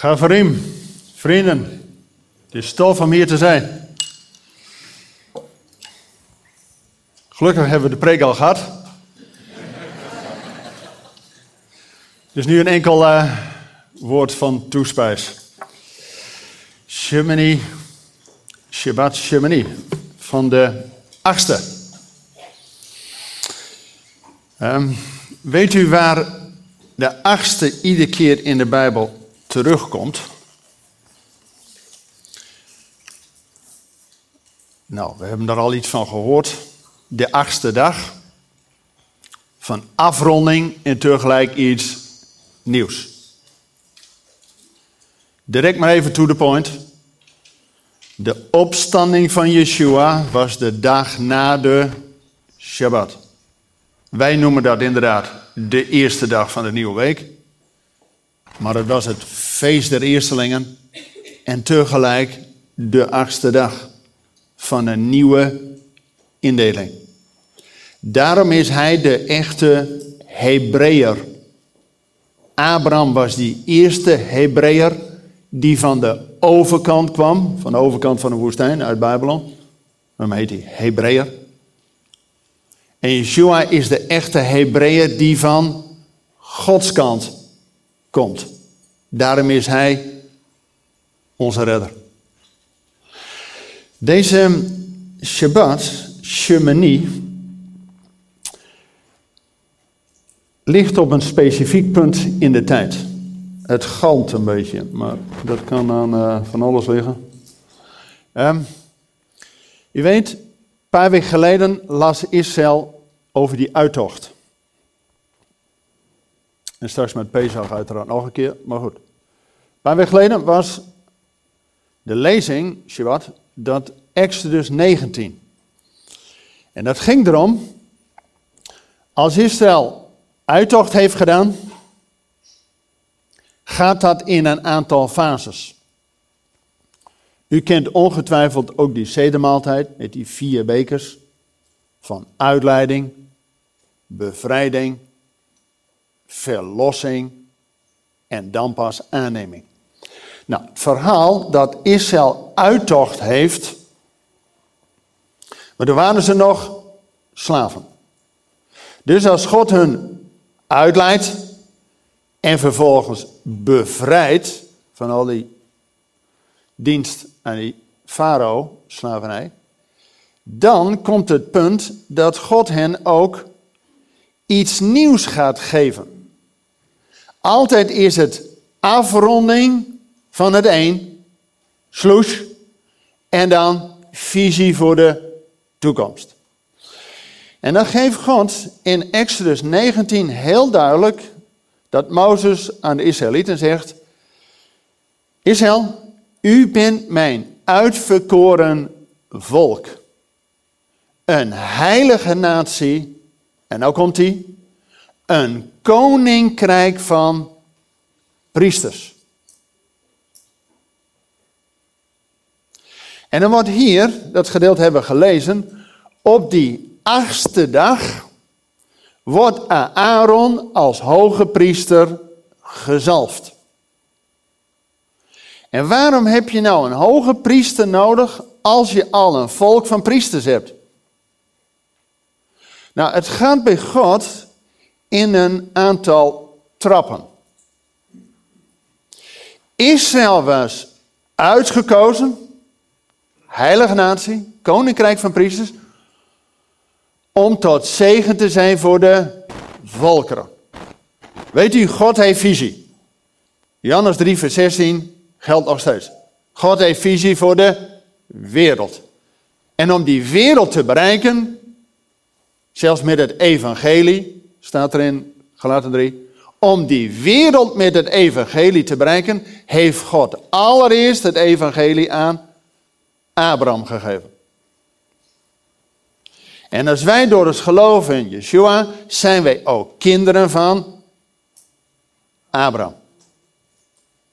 Gavarim, vrienden, het is tof om hier te zijn. Gelukkig hebben we de preek al gehad. Dus nu een enkel uh, woord van toespijs. Shemini, Shabbat Shemini, van de achtste. Um, weet u waar de achtste iedere keer in de Bijbel terugkomt? Nou, we hebben er al iets van gehoord. De achtste dag. Van afronding en tegelijk iets nieuws. Direct maar even to the point. De opstanding van Yeshua was de dag na de Shabbat. Wij noemen dat inderdaad de eerste dag van de nieuwe week. Maar het was het feest der eerstelingen en tegelijk de achtste dag van een nieuwe indeling. Daarom is hij de echte Hebreeër. Abraham was die eerste Hebreeër die van de overkant kwam, van de overkant van de woestijn uit Babylon. Daarom heet hij Hebreeër. En Yeshua is de echte Hebreeër die van Gods kant komt. Daarom is hij onze redder. Deze Shabbat, Shemini, ligt op een specifiek punt in de tijd. Het galmt een beetje, maar dat kan aan uh, van alles liggen. Um, je weet, een paar weken geleden las Israël over die uittocht. En straks met Pesach uiteraard nog een keer, maar goed. Een paar weken geleden was de lezing, Shabbat, dat Exodus 19. En dat ging erom, als Israël uittocht heeft gedaan, gaat dat in een aantal fases. U kent ongetwijfeld ook die zedemaaltijd met die vier bekers van uitleiding, bevrijding, verlossing en dan pas aanneming. Nou, het verhaal dat Israël uittocht heeft, maar er waren ze nog slaven. Dus als God hun uitleidt en vervolgens bevrijdt van al die dienst aan die farao, slavernij, dan komt het punt dat God hen ook iets nieuws gaat geven. Altijd is het afronding van het een, sloes, en dan visie voor de toekomst. En dan geeft God in Exodus 19 heel duidelijk dat Mozes aan de Israëlieten zegt: Israël, u bent mijn uitverkoren volk. Een heilige natie. En nou komt hij. Een koninkrijk van priesters. En dan wordt hier, dat gedeelte hebben we gelezen, op die achtste dag wordt Aaron als hoge priester gezalfd. En waarom heb je nou een hoge priester nodig als je al een volk van priesters hebt? Nou, het gaat bij God in een aantal trappen. Israël was uitgekozen, heilige natie, koninkrijk van priesters, om tot zegen te zijn voor de volkeren. Weet u, God heeft visie. Johannes 3, vers 16 geldt nog steeds. God heeft visie voor de wereld. En om die wereld te bereiken, zelfs met het evangelie, staat er in Galaten 3, om die wereld met het evangelie te bereiken, heeft God allereerst het evangelie aan Abraham gegeven. En als wij door het geloof in Yeshua, zijn wij ook kinderen van Abraham.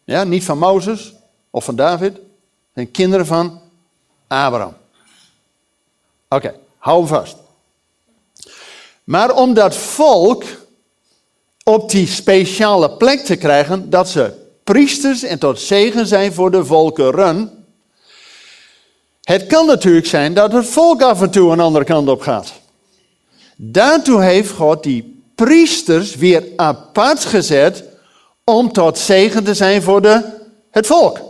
Ja, niet van Mozes of van David, zijn kinderen van Abraham. Oké, hou hem vast. Maar om dat volk op die speciale plek te krijgen dat ze priesters en tot zegen zijn voor de volkeren. Het kan natuurlijk zijn dat het volk af en toe een andere kant op gaat. Daartoe heeft God die priesters weer apart gezet om tot zegen te zijn voor de, het volk.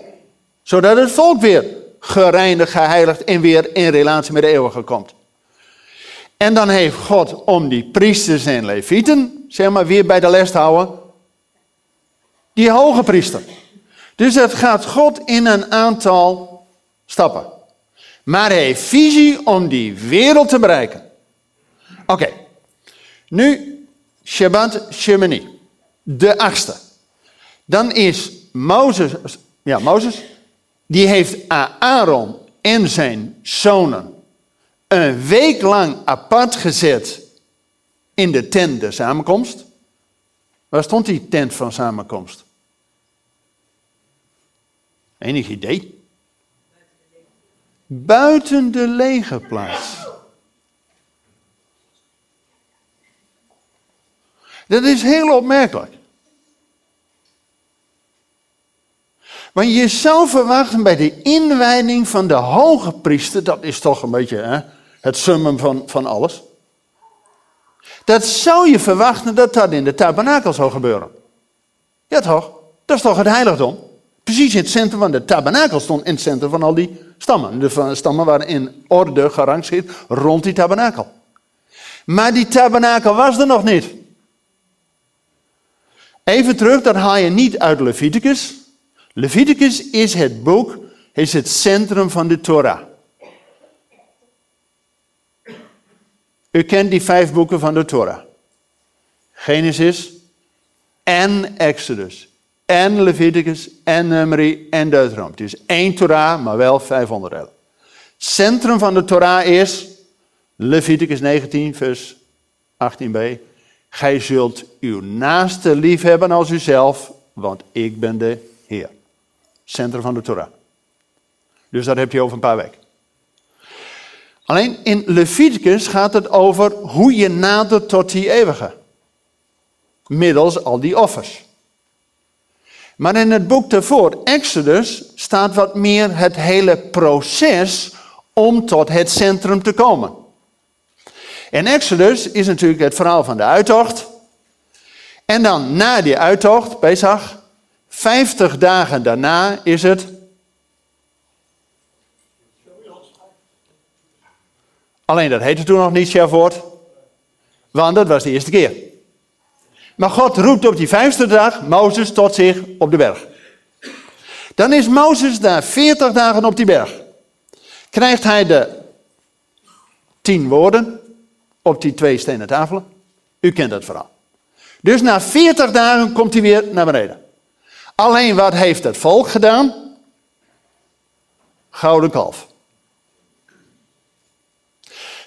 Zodat het volk weer gereinigd, geheiligd en weer in relatie met de eeuwige komt. En dan heeft God om die priesters en levieten, zeg maar, weer bij de les houden, die hoge priester. Dus het gaat God in een aantal stappen. Maar hij heeft visie om die wereld te bereiken. Oké, nu Shabbat Shemini, de achtste. Dan is Mozes, ja, Mozes, die heeft Aaron en zijn zonen een week lang apart gezet in de tent de samenkomst. Waar stond die tent van samenkomst? Enig idee? Buiten de legerplaats. Dat is heel opmerkelijk. Want je zou verwachten bij de inwijding van de hoge priester, dat is toch een beetje hè, het summum van, van alles. Dat zou je verwachten dat dat in de tabernakel zou gebeuren. Ja toch? Dat is toch het heiligdom? Precies in het centrum van de tabernakel stond in het centrum van al die stammen. De stammen waren in orde gerangeerd rond die tabernakel. Maar die tabernakel was er nog niet. Even terug, dat haal je niet uit Leviticus. Leviticus is het boek, is het centrum van de Torah. U kent die vijf boeken van de Torah. Genesis en Exodus en Leviticus en Numeri en Deuteronomium. Het is één Torah, maar wel vijf onderdelen. Centrum van de Torah is Leviticus 19, vers 18b. Gij zult uw naaste lief hebben als uzelf, want ik ben de Heer. Centrum van de Torah. Dus dat heb je over een paar weken. Alleen in Leviticus gaat het over hoe je nadert tot die eeuwige. Middels al die offers. Maar in het boek daarvoor, Exodus, staat wat meer het hele proces om tot het centrum te komen. En Exodus is natuurlijk het verhaal van de uittocht. En dan na die uittocht, Pesach, 50 dagen daarna is het. Alleen dat heette toen nog niet Shavuot, want dat was de eerste keer. Maar God roept op die vijfde dag Mozes tot zich op de berg. Dan is Mozes daar 40 dagen op die berg. Krijgt hij de tien woorden op die twee stenen tafelen. U kent het verhaal. Dus na 40 dagen komt hij weer naar beneden. Alleen wat heeft het volk gedaan? Gouden kalf.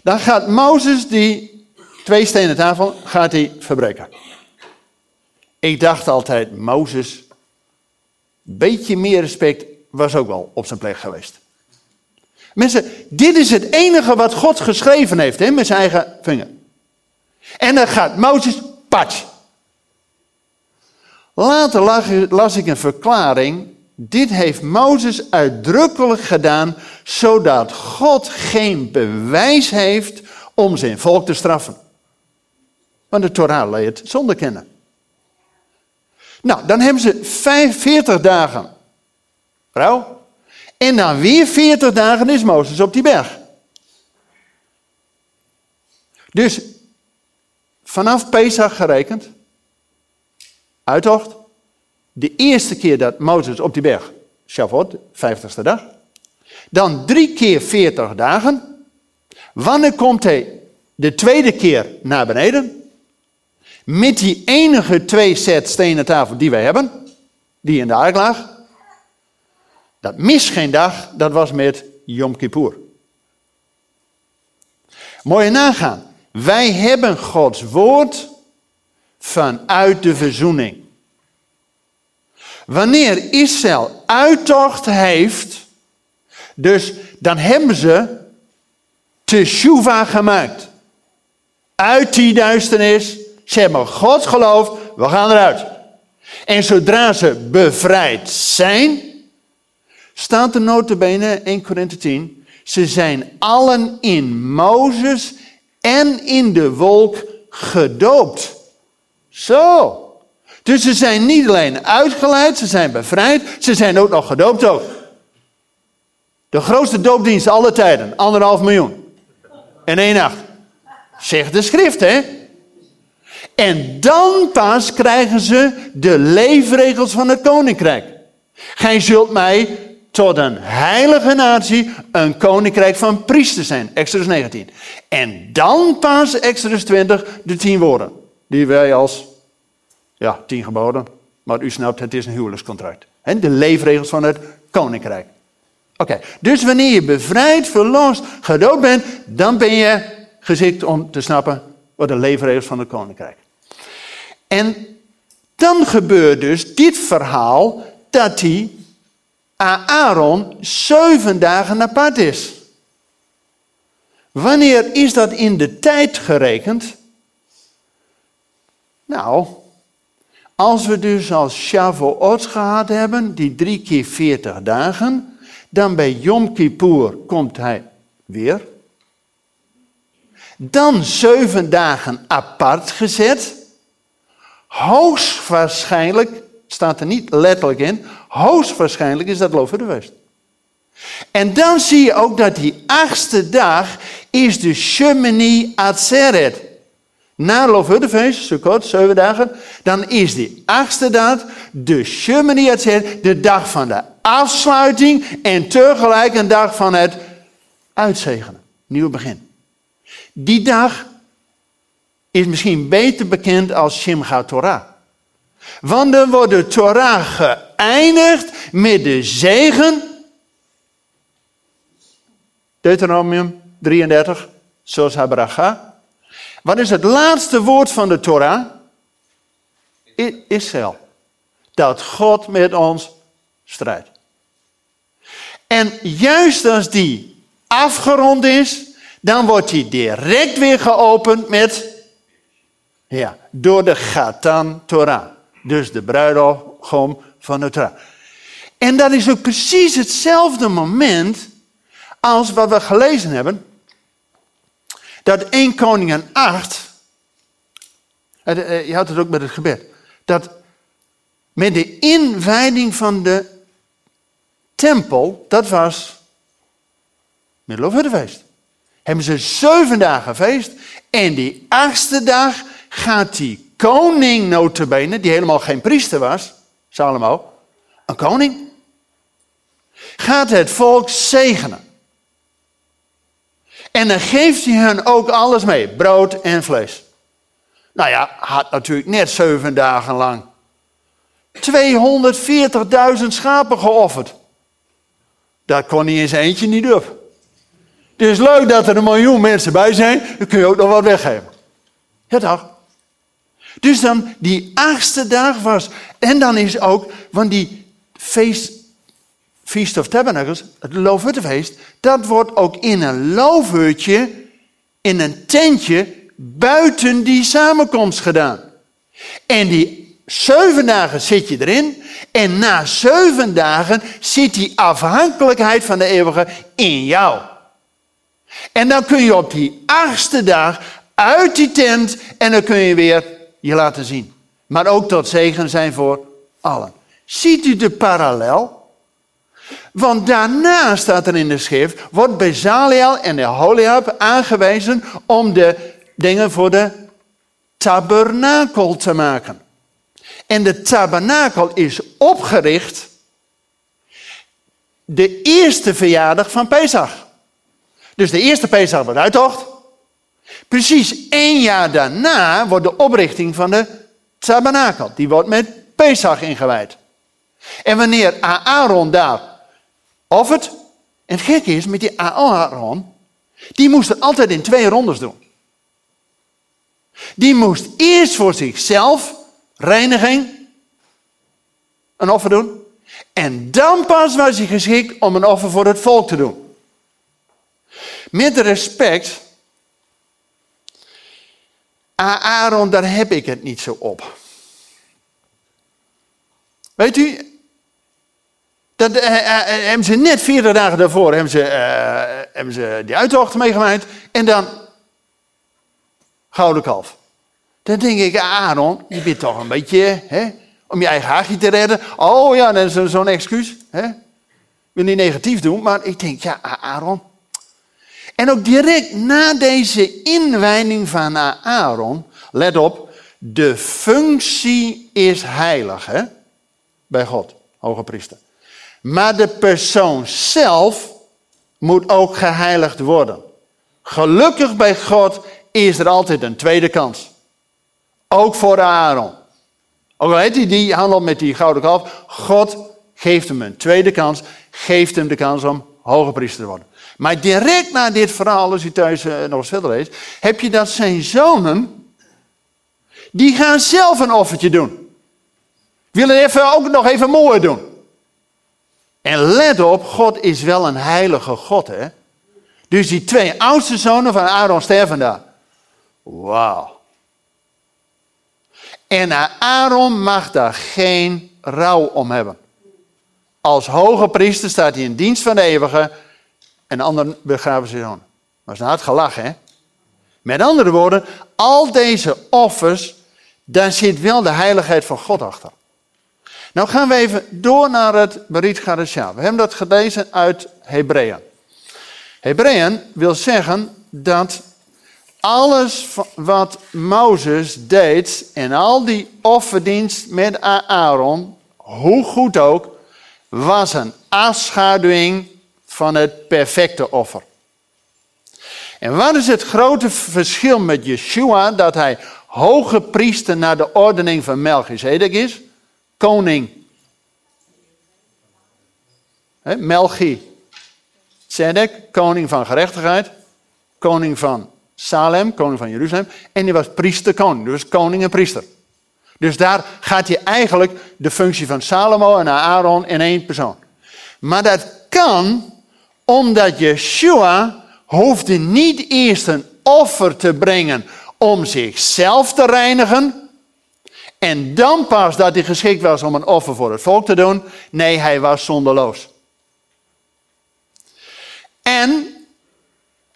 Dan gaat Mozes die twee stenen tafel gaat hij verbreken. Ik dacht altijd, Mozes, beetje meer respect was ook wel op zijn plek geweest. Mensen, dit is het enige wat God geschreven heeft hè, met zijn eigen vinger. En dan gaat Mozes, patch. Later las ik een verklaring. Dit heeft Mozes uitdrukkelijk gedaan, zodat God geen bewijs heeft om zijn volk te straffen. Want de Torah leert zonder kennen. Nou, dan hebben ze 45 dagen rouw. En na weer 40 dagen is Mozes op die berg. Dus vanaf Pesach gerekend, uittocht, de eerste keer dat Mozes op die berg, Shavuot, 50ste dag, dan drie keer 40 dagen. Wanneer komt hij de tweede keer naar beneden? Met die enige twee set stenen tafel die wij hebben, die in de ark lag. Dat mis geen dag, dat was met Yom Kippur. Mooi nagaan. Wij hebben Gods woord vanuit de verzoening. Wanneer Israël uittocht heeft, dus dan hebben ze teshuva gemaakt. Uit die duisternis, ze hebben God geloofd, we gaan eruit. En zodra ze bevrijd zijn, staat er notabene 1 Korinthe 10, ze zijn allen in Mozes en in de wolk gedoopt. Zo. Dus ze zijn niet alleen uitgeleid, ze zijn bevrijd, ze zijn ook nog gedoopt ook. De grootste doopdienst alle tijden, anderhalf miljoen. In één nacht. Zegt de schrift, hè? En dan pas krijgen ze de leefregels van het koninkrijk. Gij zult mij tot een heilige natie, een koninkrijk van priesters zijn. Exodus 19. En dan pas Exodus 20, de tien woorden. Die wij als, ja, tien geboden. Maar u snapt, het is een huwelijkscontract. En de leefregels van het koninkrijk. Oké, dus wanneer je bevrijd, verlost, gedoopt bent, dan ben je geschikt om te snappen wat de leefregels van het koninkrijk. En dan gebeurt dus dit verhaal dat hij Aaron zeven dagen apart is. Wanneer is dat in de tijd gerekend? Nou, als we dus als Shavuot gehad hebben, die drie keer veertig dagen, dan bij Yom Kippur komt hij weer. Dan zeven dagen apart gezet. Hoogstwaarschijnlijk, staat er niet letterlijk in, hoogstwaarschijnlijk is dat Lof de West. En dan zie je ook dat die achtste dag is de Shemini Atzeret. Na Loofhuttenfeest, Sukkot, zeven dagen, dan is die achtste dag de Shemini de dag van de afsluiting en tegelijk een dag van het uitzegenen, nieuw begin. Die dag is misschien beter bekend als Shimcha Torah. Want dan wordt de Torah geëindigd met de zegen. Deuteronomium 33, zoals Habracha. Wat is het laatste woord van de Torah? Israël. Dat God met ons strijdt. En juist als die afgerond is, dan wordt die direct weer geopend met, ja, door de Gatan Torah. Dus de bruidegom van de Torah. En dat is ook precies hetzelfde moment als wat we gelezen hebben. Dat 1 Koningen 8, je had het ook met het gebed, dat met de inwijding van de tempel, dat was feest. Hebben ze zeven dagen feest en die achtste dag gaat die koning notabene, die helemaal geen priester was, Salomo, een koning, gaat het volk zegenen. En dan geeft hij hen ook alles mee, brood en vlees. Nou ja, had natuurlijk net zeven dagen lang 240.000 schapen geofferd. Dat kon hij in zijn eentje niet op. Het is leuk dat er een miljoen mensen bij zijn, dan kun je ook nog wat weggeven. Ja toch? Dus dan die achtste dag was. En dan is ook, want die feest, Feast of Tabernacles, het loofhuttenfeest, dat wordt ook in een loofhutje, in een tentje, buiten die samenkomst gedaan. En die zeven dagen zit je erin. En na zeven dagen zit die afhankelijkheid van de eeuwige in jou. En dan kun je op die achtste dag uit die tent en dan kun je weer je laten zien. Maar ook tot zegen zijn voor allen. Ziet u de parallel? Want daarna staat er in de schrift, wordt Bezaliel en de Holiab aangewezen om de dingen voor de tabernakel te maken. En de tabernakel is opgericht de eerste verjaardag van Pesach. Dus de eerste Pesach wordt uittocht. Precies één jaar daarna wordt de oprichting van de tabernakel. Die wordt met Pesach ingewijd. En wanneer Aaron daar offert, en het gekke is met die Aaron, die moest het altijd in twee rondes doen. Die moest eerst voor zichzelf reiniging, een offer doen. En dan pas was hij geschikt om een offer voor het volk te doen. Met respect Aaron, daar heb ik het niet zo op. Weet u, dat eh, eh, eh, hebben ze net 40 dagen daarvoor hebben ze, hebben ze die uittocht meegemaakt. En dan gouden kalf. Dan denk ik, Aaron, je bent toch een beetje, hè, om je eigen haagje te redden. Oh ja, dat is zo'n excuus. Hè? Ik wil niet negatief doen, maar ik denk, ja, Aaron. En ook direct na deze inwijding van Aaron, let op, de functie is heilig, hè? Bij God, hoge priester. Maar de persoon zelf moet ook geheiligd worden. Gelukkig bij God is er altijd een tweede kans. Ook voor Aaron. Ook al heeft hij die handel met die gouden kalf, God geeft hem een tweede kans, geeft hem de kans om hoge priester te worden. Maar direct na dit verhaal, als u thuis uh, nog eens verder leest, heb je dat zijn zonen, die gaan zelf een offertje doen. Willen even, ook nog even mooi doen. En let op, God is wel een heilige God, hè. Dus die twee oudste zonen van Aaron sterven daar. Wauw. En Aaron mag daar geen rouw om hebben. Als hoge priester staat hij in dienst van de eeuwige en anderen begraven zijn zoon. Maar is een hard gelach, hè? Met andere woorden, al deze offers, daar zit wel de heiligheid van God achter. Nou gaan we even door naar het Berit Gadesha. We hebben dat gelezen uit Hebreeën. Hebreeën wil zeggen dat alles wat Mozes deed en al die offerdienst met Aaron, hoe goed ook, was een afschaduwing van het perfecte offer. En wat is het grote verschil met Yeshua dat hij hoge priester naar de ordening van Melchizedek is? Koning. Melchi. Zedek, koning van gerechtigheid, koning van Salem, koning van Jeruzalem. En hij was priester-koning, dus koning en priester. Dus daar gaat hij eigenlijk de functie van Salomo en Aaron in één persoon. Maar dat kan omdat Yeshua hoefde niet eerst een offer te brengen om zichzelf te reinigen. En dan pas dat hij geschikt was om een offer voor het volk te doen. Nee, hij was zonderloos. En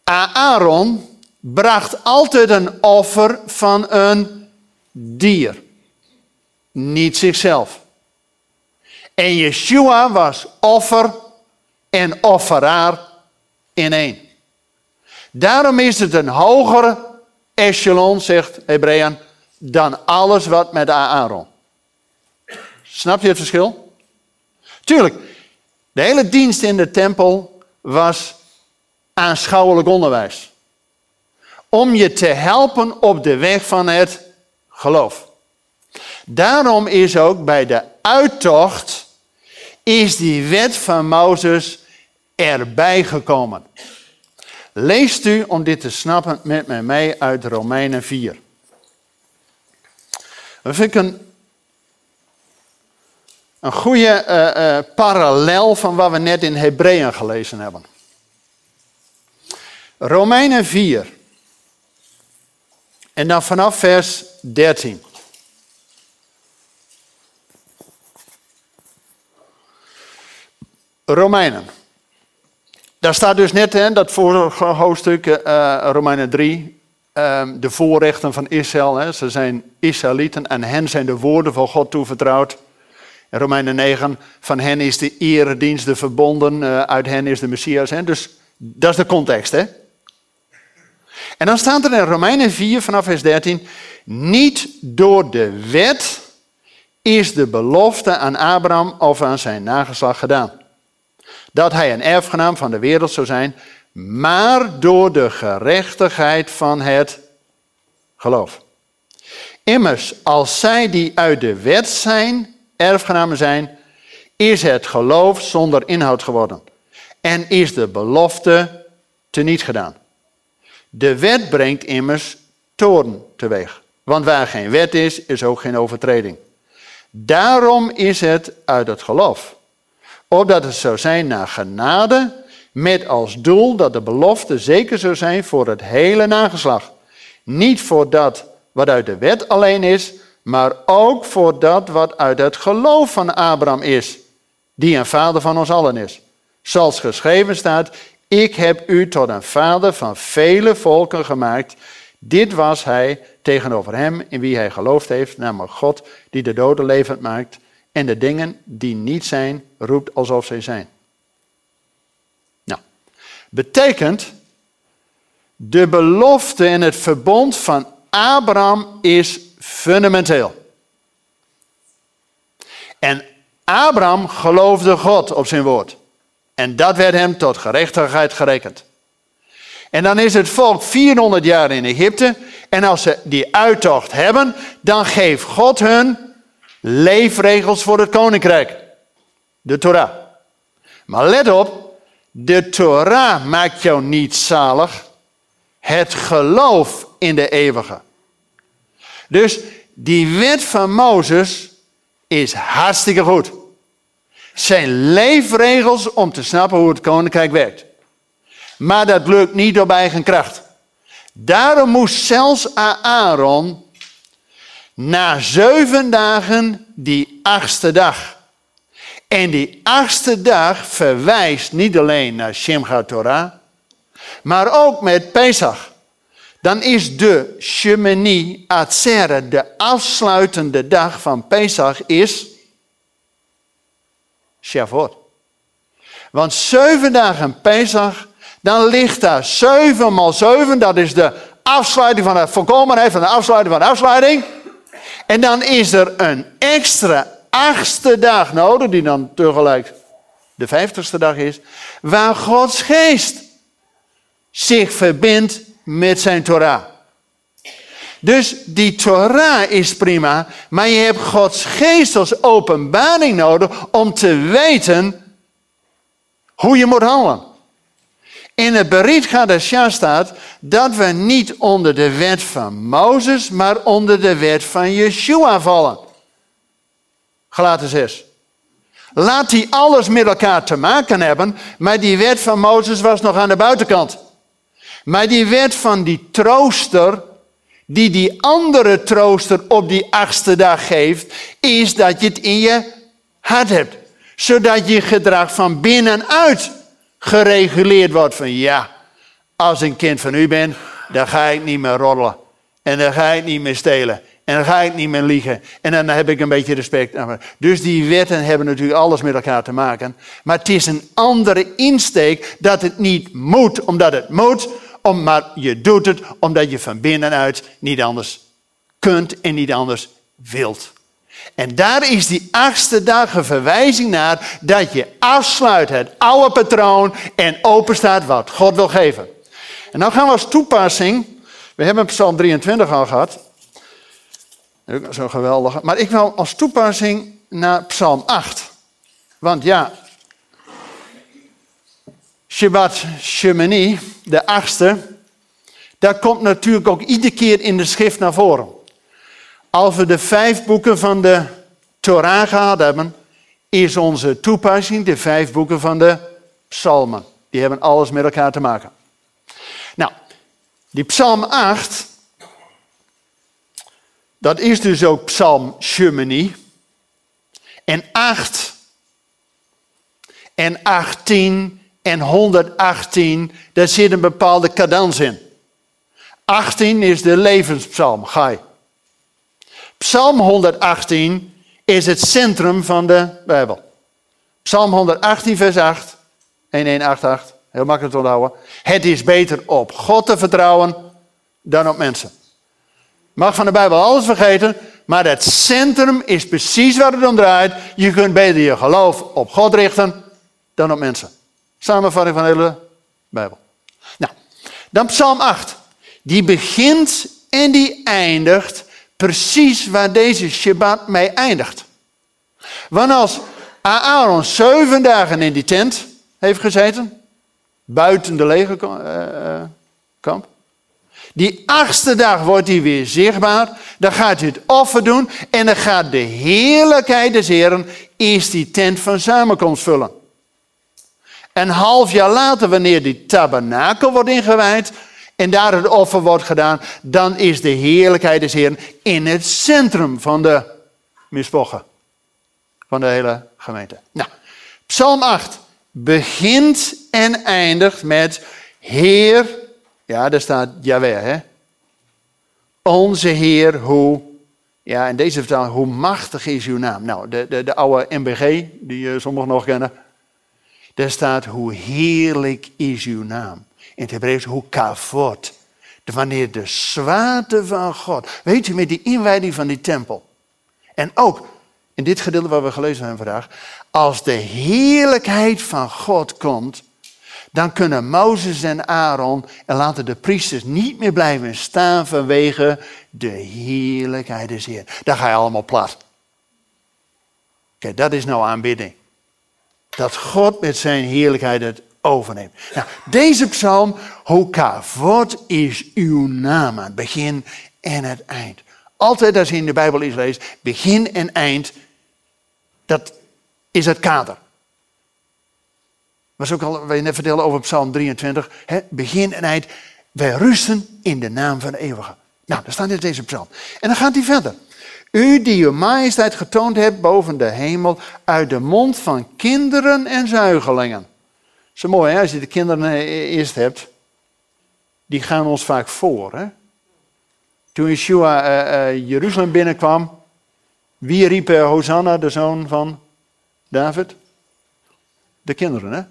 Aaron bracht altijd een offer van een dier. Niet zichzelf. En Yeshua was offer en offeraar in één. Daarom is het een hogere echelon, zegt Hebreeën, dan alles wat met Aaron. Snap je het verschil? Tuurlijk, de hele dienst in de tempel was aanschouwelijk onderwijs om je te helpen op de weg van het geloof. Daarom is ook bij de uittocht is die wet van Mozes erbij gekomen. Leest u om dit te snappen met mij mee uit Romeinen 4. Dat vind ik een, een goede uh, uh, parallel van wat we net in Hebreeën gelezen hebben. Romeinen 4. En dan vanaf vers 13. Romeinen. Daar staat dus net in dat vorige hoofdstuk, uh, Romeinen 3, ehm, de voorrechten van Israël. Hè. Ze zijn Israëlieten en hen zijn de woorden van God toevertrouwd. In Romeinen 9, van hen is de eredienst, de verbonden, uh, uit hen is de Messias. Hè. Dus dat is de context. Hè. En dan staat er in Romeinen 4 vanaf vers 13, niet door de wet is de belofte aan Abraham of aan zijn nageslacht gedaan. Dat hij een erfgenaam van de wereld zou zijn, maar door de gerechtigheid van het geloof. Immers, als zij die uit de wet zijn, erfgenamen zijn, is het geloof zonder inhoud geworden. En is de belofte teniet gedaan. De wet brengt immers toorn teweeg. Want waar geen wet is, is ook geen overtreding. Daarom is het uit het geloof. Opdat het zou zijn naar genade, met als doel dat de belofte zeker zou zijn voor het hele nageslag. Niet voor dat wat uit de wet alleen is, maar ook voor dat wat uit het geloof van Abraham is, die een vader van ons allen is. Zoals geschreven staat, ik heb u tot een vader van vele volken gemaakt. Dit was hij tegenover hem in wie hij geloofd heeft, namelijk God die de doden levend maakt en de dingen die niet zijn roept alsof zij zijn. Betekent de belofte en het verbond van Abraham is fundamenteel. En Abraham geloofde God op zijn woord. En dat werd hem tot gerechtigheid gerekend. En dan is het volk 400 jaar in Egypte. En als ze die uittocht hebben, dan geeft God hun leefregels voor het koninkrijk. De Torah. Maar let op, de Torah maakt jou niet zalig. Het geloof in de eeuwige. Dus die wet van Mozes is hartstikke goed. Zijn leefregels om te snappen hoe het koninkrijk werkt. Maar dat lukt niet op eigen kracht. Daarom moest zelfs Aaron na zeven dagen die achtste dag. En die achtste dag verwijst niet alleen naar Shemchat Torah, maar ook met Pesach. Dan is de Shemini Atzeret, de afsluitende dag van Pesach, is Shavuot. Want zeven dagen Pesach, dan ligt daar zeven maal zeven, dat is de afsluiting van de volkomenheid, van de afsluiting van de afsluiting. En dan is er een extra achtste dag nodig, die dan tegelijk de vijftigste dag is, waar Gods geest zich verbindt met zijn Torah. Dus die Torah is prima, maar je hebt Gods geest als openbaring nodig om te weten hoe je moet handelen. In het Berit Gadasha staat dat we niet onder de wet van Mozes, maar onder de wet van Yeshua vallen. Gelaten 6. Laat die alles met elkaar te maken hebben, maar die wet van Mozes was nog aan de buitenkant. Maar die wet van die trooster, die die andere trooster op die achtste dag geeft, is dat je het in je hart hebt. Zodat je gedrag van binnenuit gereguleerd wordt van ja, als een kind van u ben, dan ga ik niet meer roddelen. En dan ga ik niet meer stelen. En dan ga ik niet meer liegen. En dan heb ik een beetje respect. Dus die wetten hebben natuurlijk alles met elkaar te maken. Maar het is een andere insteek dat het niet moet omdat het moet. Om, maar je doet het omdat je van binnenuit niet anders kunt en niet anders wilt. En daar is die achtste dag een verwijzing naar dat je afsluit het oude patroon en openstaat wat God wil geven. En dan gaan we als toepassing, we hebben Psalm 23 al gehad, zo geweldig, maar ik wil als toepassing naar Psalm 8. Want ja, Shabbat Shemini, de achtste, dat komt natuurlijk ook iedere keer in de schrift naar voren. Als we de vijf boeken van de Torah gehad hebben, is onze toepassing de vijf boeken van de psalmen. Die hebben alles met elkaar te maken. Nou, die psalm 8, dat is dus ook psalm Shemini. En 8 en 18 en 118, daar zit een bepaalde cadans in. 18 is de levenspsalm, Gai. Psalm 118 is het centrum van de Bijbel. Psalm 118, vers 8. 1188, heel makkelijk te onthouden. Het is beter op God te vertrouwen dan op mensen. Mag van de Bijbel alles vergeten, maar het centrum is precies waar het om draait. Je kunt beter je geloof op God richten dan op mensen. Samenvatting van de hele Bijbel. Nou, dan Psalm 8. Die begint en die eindigt precies waar deze Shabbat mee eindigt. Want als Aaron zeven dagen in die tent heeft gezeten, buiten de legerkamp, uh, die achtste dag wordt hij weer zichtbaar, dan gaat hij het offer doen en dan gaat de heerlijkheid des Heren eerst die tent van samenkomst vullen. Een half jaar later, wanneer die tabernakel wordt ingewijd, en daar het offer wordt gedaan, dan is de heerlijkheid des Heeren in het centrum van de mispochen. Van de hele gemeente. Nou, Psalm 8 begint en eindigt met Heer, ja, daar staat Yahweh, hè? Onze Heer, hoe, ja, in deze vertaling, hoe machtig is uw naam? Nou, de, de, de oude MBG, die uh, sommigen nog kennen, daar staat, hoe heerlijk is uw naam. In het Hebreeuws, hoe kavod. Wanneer de zwaarte van God. Weet u, met die inwijding van die tempel. En ook in dit gedeelte wat we gelezen hebben vandaag. Als de heerlijkheid van God komt. Dan kunnen Mozes en Aaron en laten de priesters niet meer blijven staan vanwege de heerlijkheid des Heer. Daar ga je allemaal plat. Kijk, dat is nou aanbidding. Dat God met zijn heerlijkheid het overneemt. Nou, deze psalm, wat is uw naam aan het begin en het eind? Altijd als je in de Bijbel is leest, begin en eind, dat is het kader. Was ook al, wat je net vertelde over Psalm 23, hè, begin en eind. Wij rusten in de naam van de eeuwige. Nou, daar staat in deze psalm. En dan gaat hij verder. U die uw majesteit getoond hebt boven de hemel, uit de mond van kinderen en zuigelingen. Zo mooi hè, als je de kinderen eh, eerst hebt. Die gaan ons vaak voor. Hè? Toen Yeshua uh, uh, Jeruzalem binnenkwam, wie riep uh, Hosanna, de zoon van David? De kinderen, hè?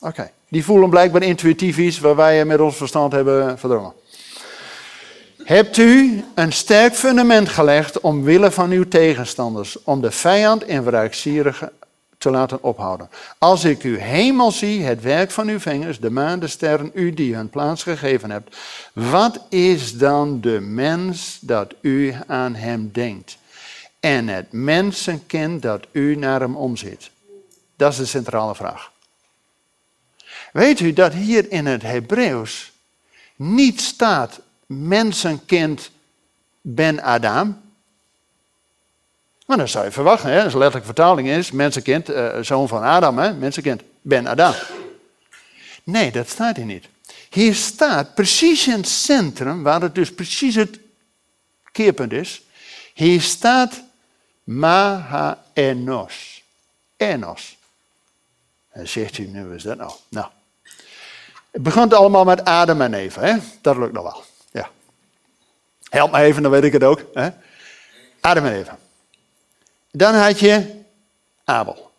Oké. Die voelen blijkbaar intuïtief iets waar wij met ons verstand hebben verdrongen. Hebt u een sterk fundament gelegd omwille van uw tegenstanders, om de vijand en wraakzierige te laten ophouden. Als ik uw hemel zie, het werk van uw vingers, de maan, de sterren, u die hun plaats gegeven hebt, wat is dan de mens dat u aan hem denkt? En het mensenkind dat u naar hem omziet? Dat is de centrale vraag. Weet u dat hier in het Hebreeuws niet staat mensenkind ben Adam? Maar dan zou je verwachten, hè, als letterlijke vertaling is, mensenkind, uh, zoon van Adam, hè, mensenkind, ben Adam. Nee, dat staat hier niet. Hier staat precies in het centrum, waar het dus precies het keerpunt is. Hier staat Maha Enos. Enos. En zegt u, nu is dat nou? Nou. Het begint allemaal met Adam en Eva, hè? Dat lukt nog wel. Ja. Help me even, dan weet ik het ook. Hè? Adam en Eva. Dan had je Abel.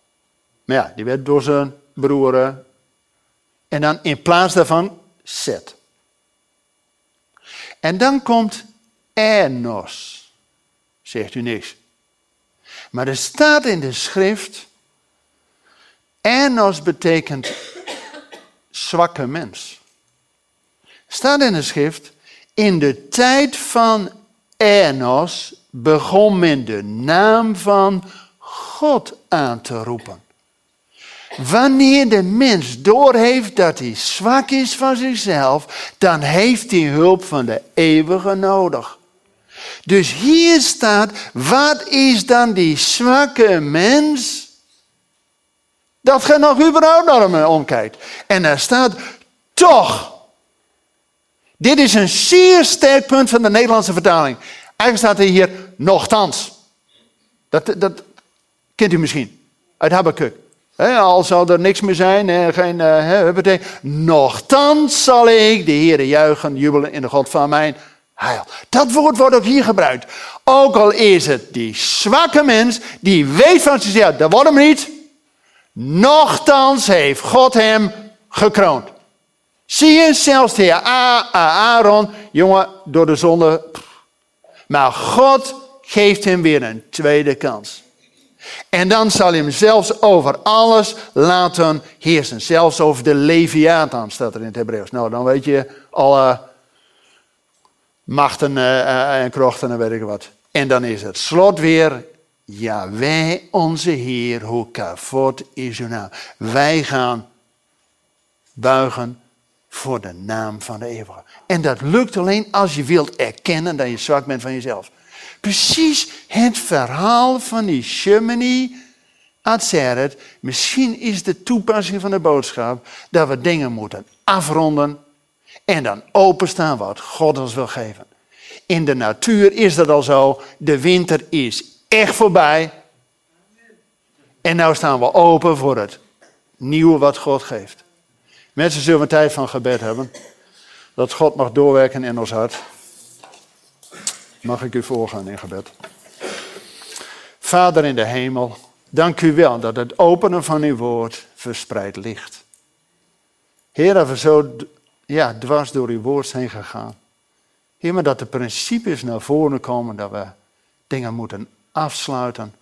Maar ja, die werd door zijn broeren. En dan in plaats daarvan Seth. En dan komt Enos. Zegt u niks. Maar er staat in de schrift. Enos betekent zwakke mens. Staat in de schrift. In de tijd van Enos begon men de naam van God aan te roepen. Wanneer de mens doorheeft dat hij zwak is van zichzelf, dan heeft hij hulp van de eeuwige nodig. Dus hier staat, wat is dan die zwakke mens? Dat je nog überhaupt naar hem omkijkt. En daar staat, toch. Dit is een zeer sterk punt van de Nederlandse vertaling. Eigenlijk staat er hier nochtans. Dat, dat kent u misschien uit Habakkuk. al zou er niks meer zijn, en geen, uh, nochtans zal ik de Heer juichen, jubelen in de God van mijn heil. Dat woord wordt ook hier gebruikt. Ook al is het die zwakke mens die weet van zichzelf, dat wordt hem niet. Nochtans heeft God hem gekroond. Zie je, zelfs de heer Aaron, jongen, door de zonde maar God geeft hem weer een tweede kans. En dan zal hij hem zelfs over alles laten heersen. Zelfs over de Leviathan staat er in het Hebreeuws. Nou, dan weet je alle machten eh, eh, en krochten en weet ik wat. En dan is het slot weer. Ja, wij, onze Heer, hoe kavot is uw naam. Wij gaan buigen voor de naam van de eeuwige. En dat lukt alleen als je wilt erkennen dat je zwak bent van jezelf. Precies het verhaal van die Shemini Atzeret. Misschien is de toepassing van de boodschap dat we dingen moeten afronden En dan openstaan wat God ons wil geven. In de natuur is dat al zo. De winter is echt voorbij. En nu staan we open voor het nieuwe wat God geeft. Mensen zullen een tijd van gebed hebben. Dat God mag doorwerken in ons hart. Mag ik u voorgaan in gebed? Vader in de hemel, dank u wel dat het openen van uw woord verspreid ligt. Heer, dat we zo ja, dwars door uw woord zijn gegaan. Heer, maar dat de principes naar voren komen dat we dingen moeten afsluiten.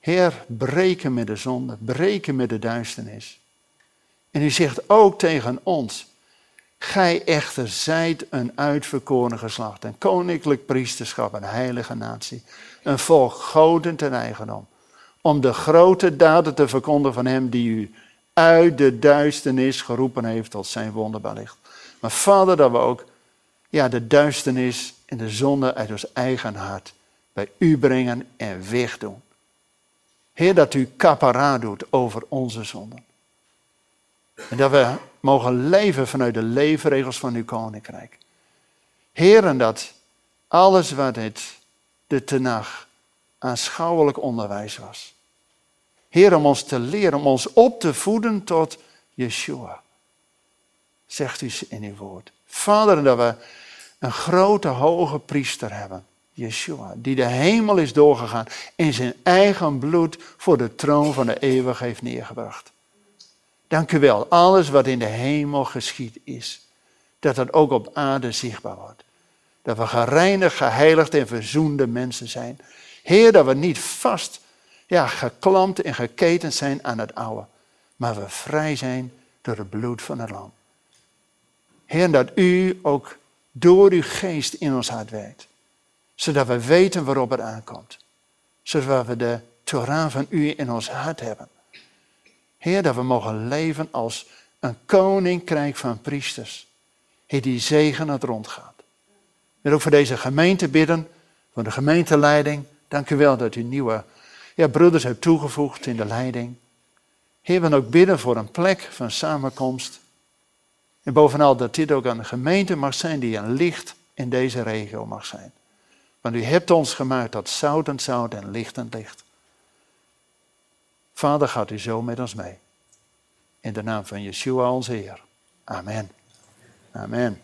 Heer, breken met de zonde, breken met de duisternis. En u zegt ook tegen ons, gij echter zijt een uitverkoren geslacht, een koninklijk priesterschap, een heilige natie, een volk goden ten eigendom, om de grote daden te verkondigen van hem die u uit de duisternis geroepen heeft tot zijn wonderbaar licht. Maar vader, dat we ook ja, de duisternis en de zonde uit ons eigen hart bij u brengen en wegdoen. Heer, dat u kapara doet over onze zonden. En dat we mogen leven vanuit de leefregels van uw koninkrijk. Heer, en dat alles wat het de tenag aanschouwelijk onderwijs was. Heer, om ons te leren, om ons op te voeden tot Yeshua. Zegt u in uw woord. Vader, dat we een grote hoge priester hebben. Yeshua, die de hemel is doorgegaan en zijn eigen bloed voor de troon van de eeuwig heeft neergebracht. Dank u wel, alles wat in de hemel geschied is, dat dat ook op aarde zichtbaar wordt. Dat we gereinigd, geheiligd en verzoende mensen zijn. Heer, dat we niet vast, ja, geklampt en geketend zijn aan het oude, maar we vrij zijn door het bloed van het lam. Heer, dat u ook door uw geest in ons hart werkt zodat we weten waarop het aankomt. Zodat we de Torah van u in ons hart hebben. Heer, dat we mogen leven als een koninkrijk van priesters. Heer, die zegen het rondgaat. Ik wil ook voor deze gemeente bidden, voor de gemeenteleiding. Dank u wel dat u nieuwe ja, broeders hebt toegevoegd in de leiding. Heer, we ook bidden voor een plek van samenkomst. En bovenal dat dit ook een gemeente mag zijn die een licht in deze regio mag zijn. Want u hebt ons gemaakt tot zout en zout en licht en licht. Vader, gaat u zo met ons mee. In de naam van Yeshua onze Heer. Amen. Amen.